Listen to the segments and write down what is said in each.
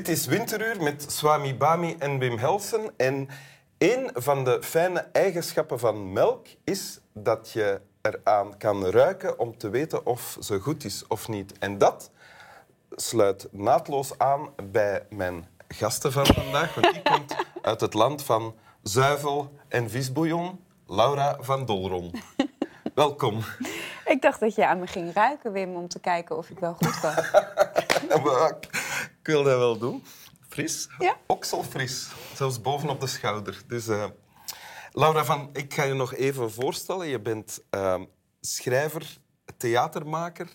Dit is Winteruur met Swami Bami en Wim Helsen. En een van de fijne eigenschappen van melk is dat je eraan kan ruiken om te weten of ze goed is of niet. En dat sluit naadloos aan bij mijn gasten van vandaag. Want die komt uit het land van zuivel en visbouillon. Laura van Dolron. Welkom. Ik dacht dat je aan me ging ruiken, Wim, om te kijken of ik wel goed was. ik wil dat wel doen. Fris. Ja. Okselfris. Zelfs bovenop de schouder. Dus, uh, Laura, van, ik ga je nog even voorstellen. Je bent uh, schrijver, theatermaker,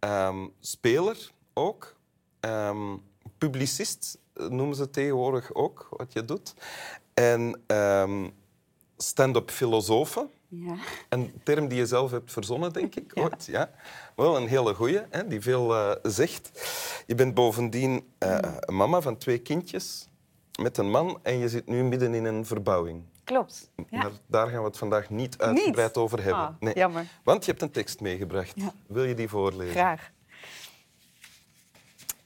um, speler ook. Um, publicist noemen ze tegenwoordig ook, wat je doet. En um, stand-up filosofe. Ja. Een term die je zelf hebt verzonnen, denk ik, ooit. Ja. Wel een hele goeie, hè, die veel uh, zegt. Je bent bovendien uh, mama van twee kindjes met een man en je zit nu midden in een verbouwing. Klopt. Ja. Maar daar gaan we het vandaag niet uitgebreid niet? over hebben. Ah, nee. Jammer. Want je hebt een tekst meegebracht. Ja. Wil je die voorlezen? Graag.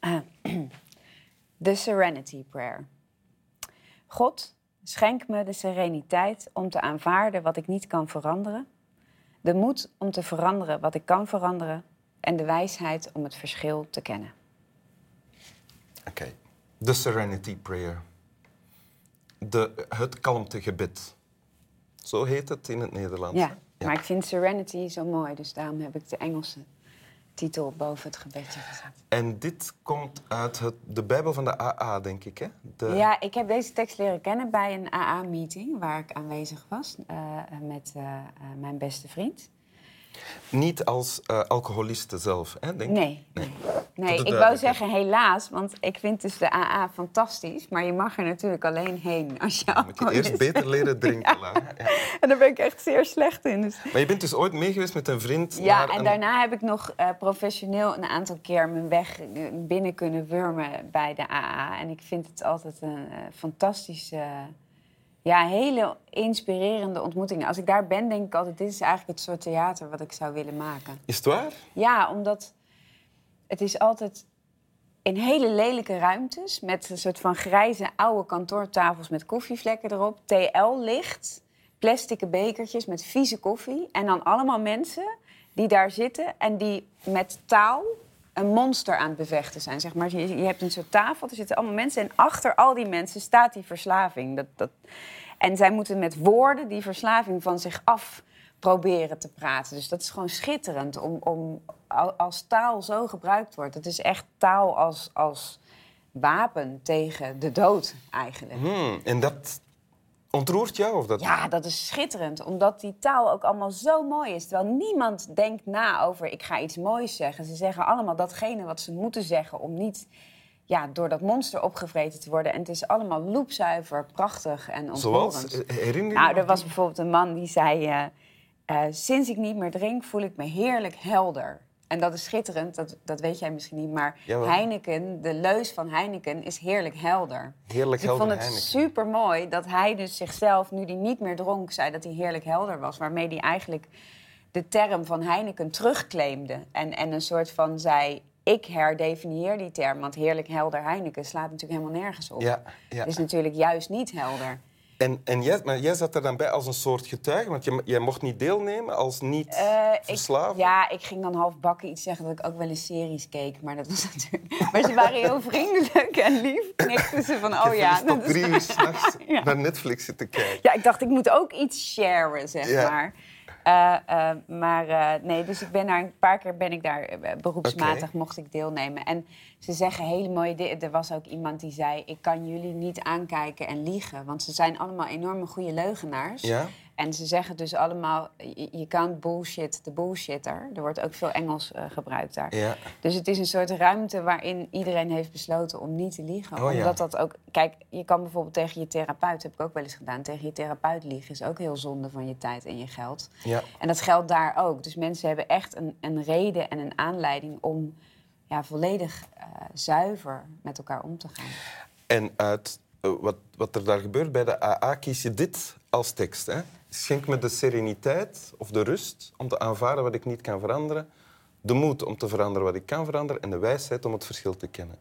Uh, The Serenity Prayer. God, schenk me de sereniteit om te aanvaarden wat ik niet kan veranderen, de moed om te veranderen wat ik kan veranderen en de wijsheid om het verschil te kennen. Oké. Okay. The Serenity Prayer. De, het kalmtegebed. Zo heet het in het Nederlands. Ja, ja, maar ik vind Serenity zo mooi, dus daarom heb ik de Engelse titel boven het gebedje gezet. En dit komt uit het, de Bijbel van de AA, denk ik, hè? De... Ja, ik heb deze tekst leren kennen bij een AA-meeting waar ik aanwezig was uh, met uh, uh, mijn beste vriend. Niet als uh, alcoholiste zelf, hè, denk nee, nee. nee. ik wou zeggen helaas, want ik vind dus de AA fantastisch. Maar je mag er natuurlijk alleen heen als je Moet je eerst beter leren drinken. ja. Ja. En daar ben ik echt zeer slecht in. Dus. Maar je bent dus ooit meegeweest met een vriend Ja, naar en een... daarna heb ik nog uh, professioneel een aantal keer mijn weg binnen kunnen wurmen bij de AA. En ik vind het altijd een uh, fantastische... Ja, hele inspirerende ontmoetingen. Als ik daar ben, denk ik altijd... dit is eigenlijk het soort theater wat ik zou willen maken. Is het waar? Ja, omdat het is altijd in hele lelijke ruimtes... met een soort van grijze oude kantoortafels met koffievlekken erop. TL-licht, plastic bekertjes met vieze koffie. En dan allemaal mensen die daar zitten en die met taal een monster aan het bevechten zijn. Zeg maar. je, hebt een soort tafel, er zitten allemaal mensen... en achter al die mensen staat die verslaving. Dat, dat... En zij moeten met woorden die verslaving van zich af proberen te praten. Dus dat is gewoon schitterend om, om als taal zo gebruikt wordt. Het is echt taal als, als wapen tegen de dood, eigenlijk. Hmm, en dat ontroert jou? Of dat... Ja, dat is schitterend. Omdat die taal ook allemaal zo mooi is. Terwijl niemand denkt na over ik ga iets moois zeggen. Ze zeggen allemaal datgene wat ze moeten zeggen om niet ja, door dat monster opgevreten te worden. En het is allemaal loepzuiver, prachtig en ontroerend. Zoals? Herinner je Nou, er was bijvoorbeeld een man die zei... Uh, uh, sinds ik niet meer drink, voel ik me heerlijk helder. En dat is schitterend, dat, dat weet jij misschien niet. Maar Jawel. Heineken, de leus van Heineken, is heerlijk helder. Heerlijk dus ik helder vond het super mooi dat hij dus zichzelf, nu hij niet meer dronk, zei dat hij heerlijk helder was. Waarmee hij eigenlijk de term van Heineken terugclaimde. En, en een soort van zei, ik herdefinieer die term. Want heerlijk helder Heineken slaat natuurlijk helemaal nergens op. Ja, ja. Het is natuurlijk juist niet helder. En, en jij, maar jij zat er dan bij als een soort getuige, want jij mocht niet deelnemen als niet Eh, ik, verslaafd. ja, ik ging dan half bakken iets zeggen dat ik ook wel eens series keek. Maar dat was natuurlijk... Maar ze waren heel vriendelijk en lief. Knikten ze van, oh ja. drie uur s'nachts Ja. naar Netflix zitten kijken. Ja, ik dacht, ik moet ook iets sharen, zeg Ja. maar. Eh, eh, maar eh, nee, dus ik ben daar een paar keer ben ik daar beroepsmatig mocht ik deelnemen. En ze zeggen hele mooie dingen. Er was ook iemand die zei: Ik kan jullie niet aankijken en liegen. Want ze zijn allemaal enorme goede leugenaars. Ja? En ze zeggen dus allemaal: Je kan bullshit de bullshitter. Er wordt ook veel Engels eh, gebruikt daar. Ja. Dus het is een soort ruimte waarin iedereen heeft besloten om niet te liegen. Oh ja. Omdat dat ook. Kijk, je kan bijvoorbeeld tegen je therapeut, heb ik ook wel eens gedaan, tegen je therapeut liegen is ook heel zonde van je tijd en je geld. Ja. En dat geldt daar ook. Dus mensen hebben echt een, een reden en een aanleiding om ja, volledig eh, zuiver met elkaar om te gaan. En uit eh, wat, wat er daar gebeurt bij de AA kies je dit als tekst. Hè? Schenk me de sereniteit of de rust om te aanvaarden wat ik niet kan veranderen. De moed om te veranderen wat ik kan veranderen. En de wijsheid om het verschil te kennen.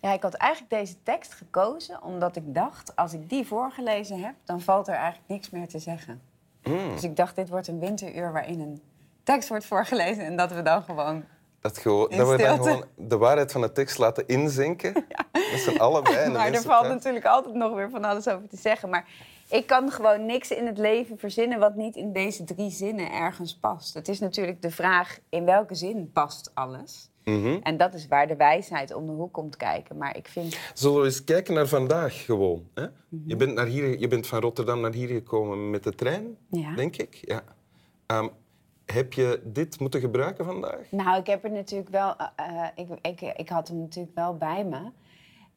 Ja, ik had eigenlijk deze tekst gekozen omdat ik dacht, als ik die voorgelezen heb, dan valt er eigenlijk niks meer te zeggen. Mm. Dus ik dacht, dit wordt een winteruur waarin een tekst wordt voorgelezen en dat we dan gewoon. Dat, gewoon, dat we dan gewoon de waarheid van de tekst laten inzinken. Dat zijn allebei. maar er valt natuurlijk altijd nog weer van alles over te zeggen. Maar ik kan gewoon niks in het leven verzinnen wat niet in deze drie zinnen ergens past. Het is natuurlijk de vraag in welke zin past alles. Mhm. En dat is waar de wijsheid om de hoek komt kijken. Maar ik vind. Zullen we eens kijken naar vandaag gewoon? Hè? Mhm. je, bent naar hier, je bent van Rotterdam naar hier gekomen met de trein, Ja. denk ik. Ja. Ehm, heb je dit moeten gebruiken vandaag? Nou, ik heb er natuurlijk wel. eh, eh, ik, ik, ik had hem natuurlijk wel bij me.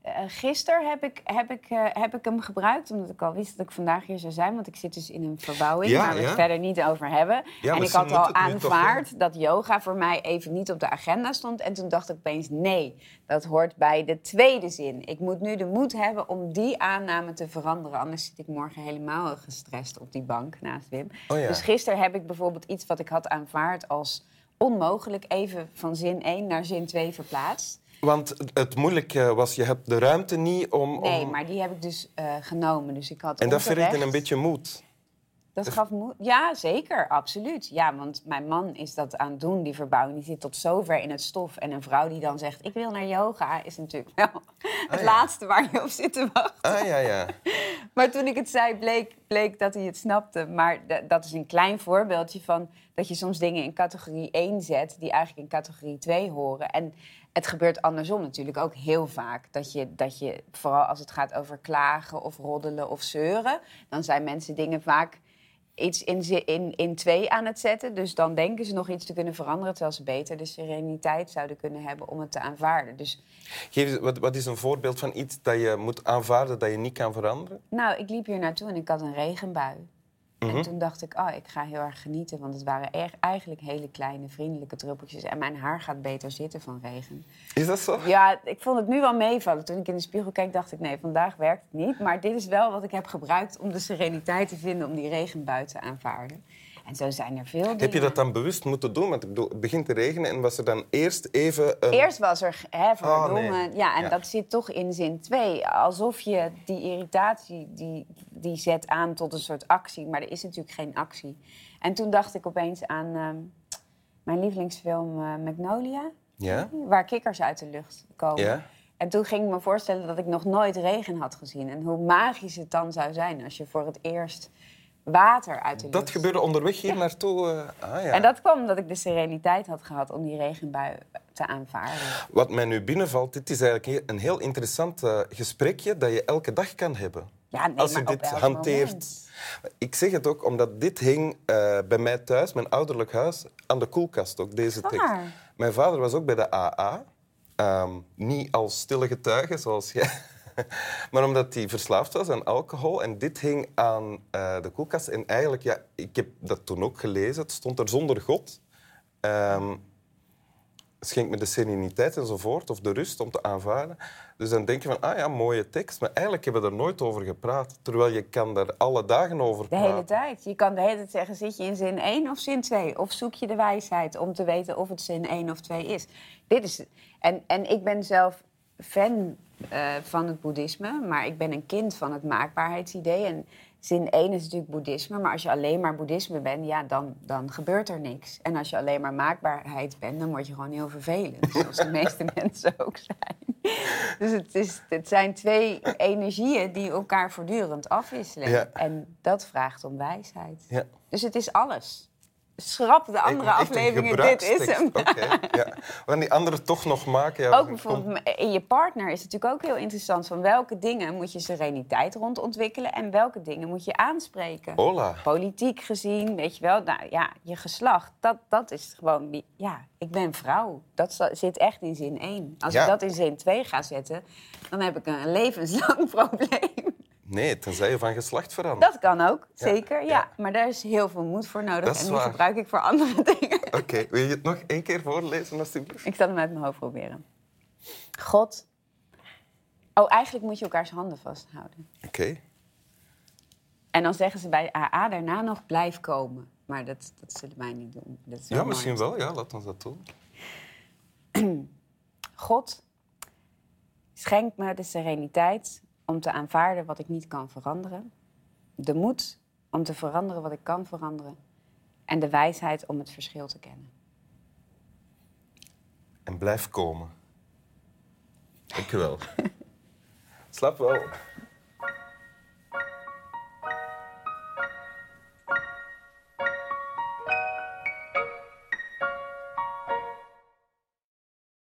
Eh gisteren heb ik, heb, ik, eh, heb ik hem gebruikt, omdat ik al wist dat ik vandaag hier zou zijn. Want ik zit dus in een verbouwing Ja, waar we het verder niet over hebben. Ja, en ik had al toch, aanvaard dat yoga voor mij even niet op de agenda stond. En toen dacht ik opeens, nee, dat hoort bij de tweede zin. Ik moet nu de moed hebben om die aanname te veranderen. Anders zit ik morgen helemaal gestrest op die bank naast Wim. Oh. Dus gisteren heb ik bijvoorbeeld iets wat ik had aanvaard als onmogelijk even van zin 1 naar zin 2 verplaatst. Want het moeilijke was, je hebt de ruimte niet om... om... Nee, maar die heb ik dus eh, genomen. Dus ik had En dat onterecht- verrichtte een beetje moed. Dat gaf moed. Ja, zeker, absoluut. Ja, want mijn man is dat aan het doen, die verbouwing. Die zit tot zover in het stof. En een vrouw die dan zegt, ik wil naar yoga, is natuurlijk wel het ja. laatste waar je op zit te wachten. Ah, ja, ja. Maar toen ik het zei, bleek, bleek dat hij het snapte. Maar dat is een klein voorbeeldje van dat je soms dingen in categorie 1 zet... die eigenlijk in categorie 2 horen. En het gebeurt andersom natuurlijk ook heel vaak. Dat je, dat je, vooral als het gaat over klagen of roddelen of zeuren... dan zijn mensen dingen vaak iets in, in, in twee aan het zetten. Dus dan denken ze nog iets te kunnen veranderen... terwijl ze beter de sereniteit zouden kunnen hebben om het te aanvaarden. Dus Geef, wat, wat is een voorbeeld van iets dat je moet aanvaarden dat je niet kan veranderen? Nou, ik liep hier naartoe en ik had een regenbui. Mhm. En toen dacht ik, oh, ik ga heel erg genieten. Want het waren er- eigenlijk hele kleine, vriendelijke druppeltjes. En mijn haar gaat beter zitten van regen. Is dat zo? Ja, ik vond het nu wel meevallen. Toen ik in de spiegel keek, dacht ik, nee, vandaag werkt het niet. Maar dit is wel wat ik heb gebruikt om de sereniteit te vinden... om die regenbui te aanvaarden. En zo zijn er veel dingen. Heb je dat dan bewust moeten doen? Want ik bedoel, het begint te regenen en was er dan eerst even een... Eerst was er hè, Oh, nee. Ja, en Ja. dat zit toch in zin 2. Alsof je die irritatie die, die zet aan tot een soort actie. Maar er is natuurlijk geen actie. En toen dacht ik opeens aan ehm, mijn lievelingsfilm eh, Magnolia. Ja? Waar kikkers uit de lucht komen. Ja? En toen ging ik me voorstellen dat ik nog nooit regen had gezien. En hoe magisch het dan zou zijn als je voor het eerst water uit de lucht... Dat gebeurde onderweg hier naartoe. eh, ah, ja. En dat kwam omdat ik de sereniteit had gehad om die regenbui te aanvaarden. Wat mij nu binnenvalt, dit is eigenlijk een heel interessant eh, gesprekje dat je elke dag kan hebben. Ja, nee, Als je dit hanteert. moment. Ik zeg het ook omdat dit hing eh, bij mij thuis, mijn ouderlijk huis, aan de koelkast ook, deze tekst. Mijn vader was ook bij de AA. Ehm, niet als stille getuige, zoals jij. maar omdat hij verslaafd was aan alcohol. En dit hing aan eh, de koelkast. En eigenlijk, ja, ik heb dat toen ook gelezen. Het stond er zonder God. Ehm, schenk me de sereniteit enzovoort, of de rust om te aanvaarden. Dus dan denk je van, ah ja, mooie tekst. Maar eigenlijk hebben we er nooit over gepraat. Terwijl je kan daar alle dagen over De praten. hele tijd. Je kan de hele tijd zeggen, zit je in zin 1 of zin 2? Of zoek je de wijsheid om te weten of het zin 1 of 2 is? Dit is en, en ik ben zelf fan eh, van het boeddhisme, maar ik ben een kind van het maakbaarheidsidee. En zin 1 is natuurlijk boeddhisme, maar als je alleen maar boeddhisme bent, ja, dan, dan gebeurt er niks. En als je alleen maar maakbaarheid bent, dan word je gewoon heel vervelend, zoals de meeste mensen ook zijn. Dus het, is, het zijn twee energieën die elkaar voortdurend afwisselen. Ja. En dat vraagt om wijsheid. Ja. Dus het is alles. Schrap de andere afleveringen, dit is hem. Oké, ja. We gaan die andere toch nog maken. Ja, Ook bijvoorbeeld in je partner is het natuurlijk ook heel interessant... van welke dingen moet je sereniteit rond ontwikkelen... en welke dingen moet je aanspreken. Hola. Politiek gezien, weet je wel, nou ja, je geslacht, dat, dat is gewoon... die- Ja, ik ben vrouw. Dat zit echt in zin 1. Als Ja. ik dat in zin 2 ga zetten, dan heb ik een levenslang probleem. Nee, tenzij je van geslacht verandert. Dat kan ook, zeker, ja. ja. Maar daar is heel veel moed voor nodig. Dat is en die waar. gebruik ik voor andere dingen. Oké, wil je het nog één keer voorlezen, alstublieft? Ik zal hem uit mijn hoofd proberen. God. Oh, eigenlijk moet je elkaars handen vasthouden. Oké. En dan zeggen ze bij AA daarna nog blijf komen. Maar dat, dat zullen wij niet doen. Dat is Ja, misschien wel. Ja, laat ons dat doen. God, Schenk me de sereniteit om te aanvaarden wat ik niet kan veranderen. De moed om te veranderen wat ik kan veranderen. En de wijsheid om het verschil te kennen. En blijf komen. Dank wel. Slap wel.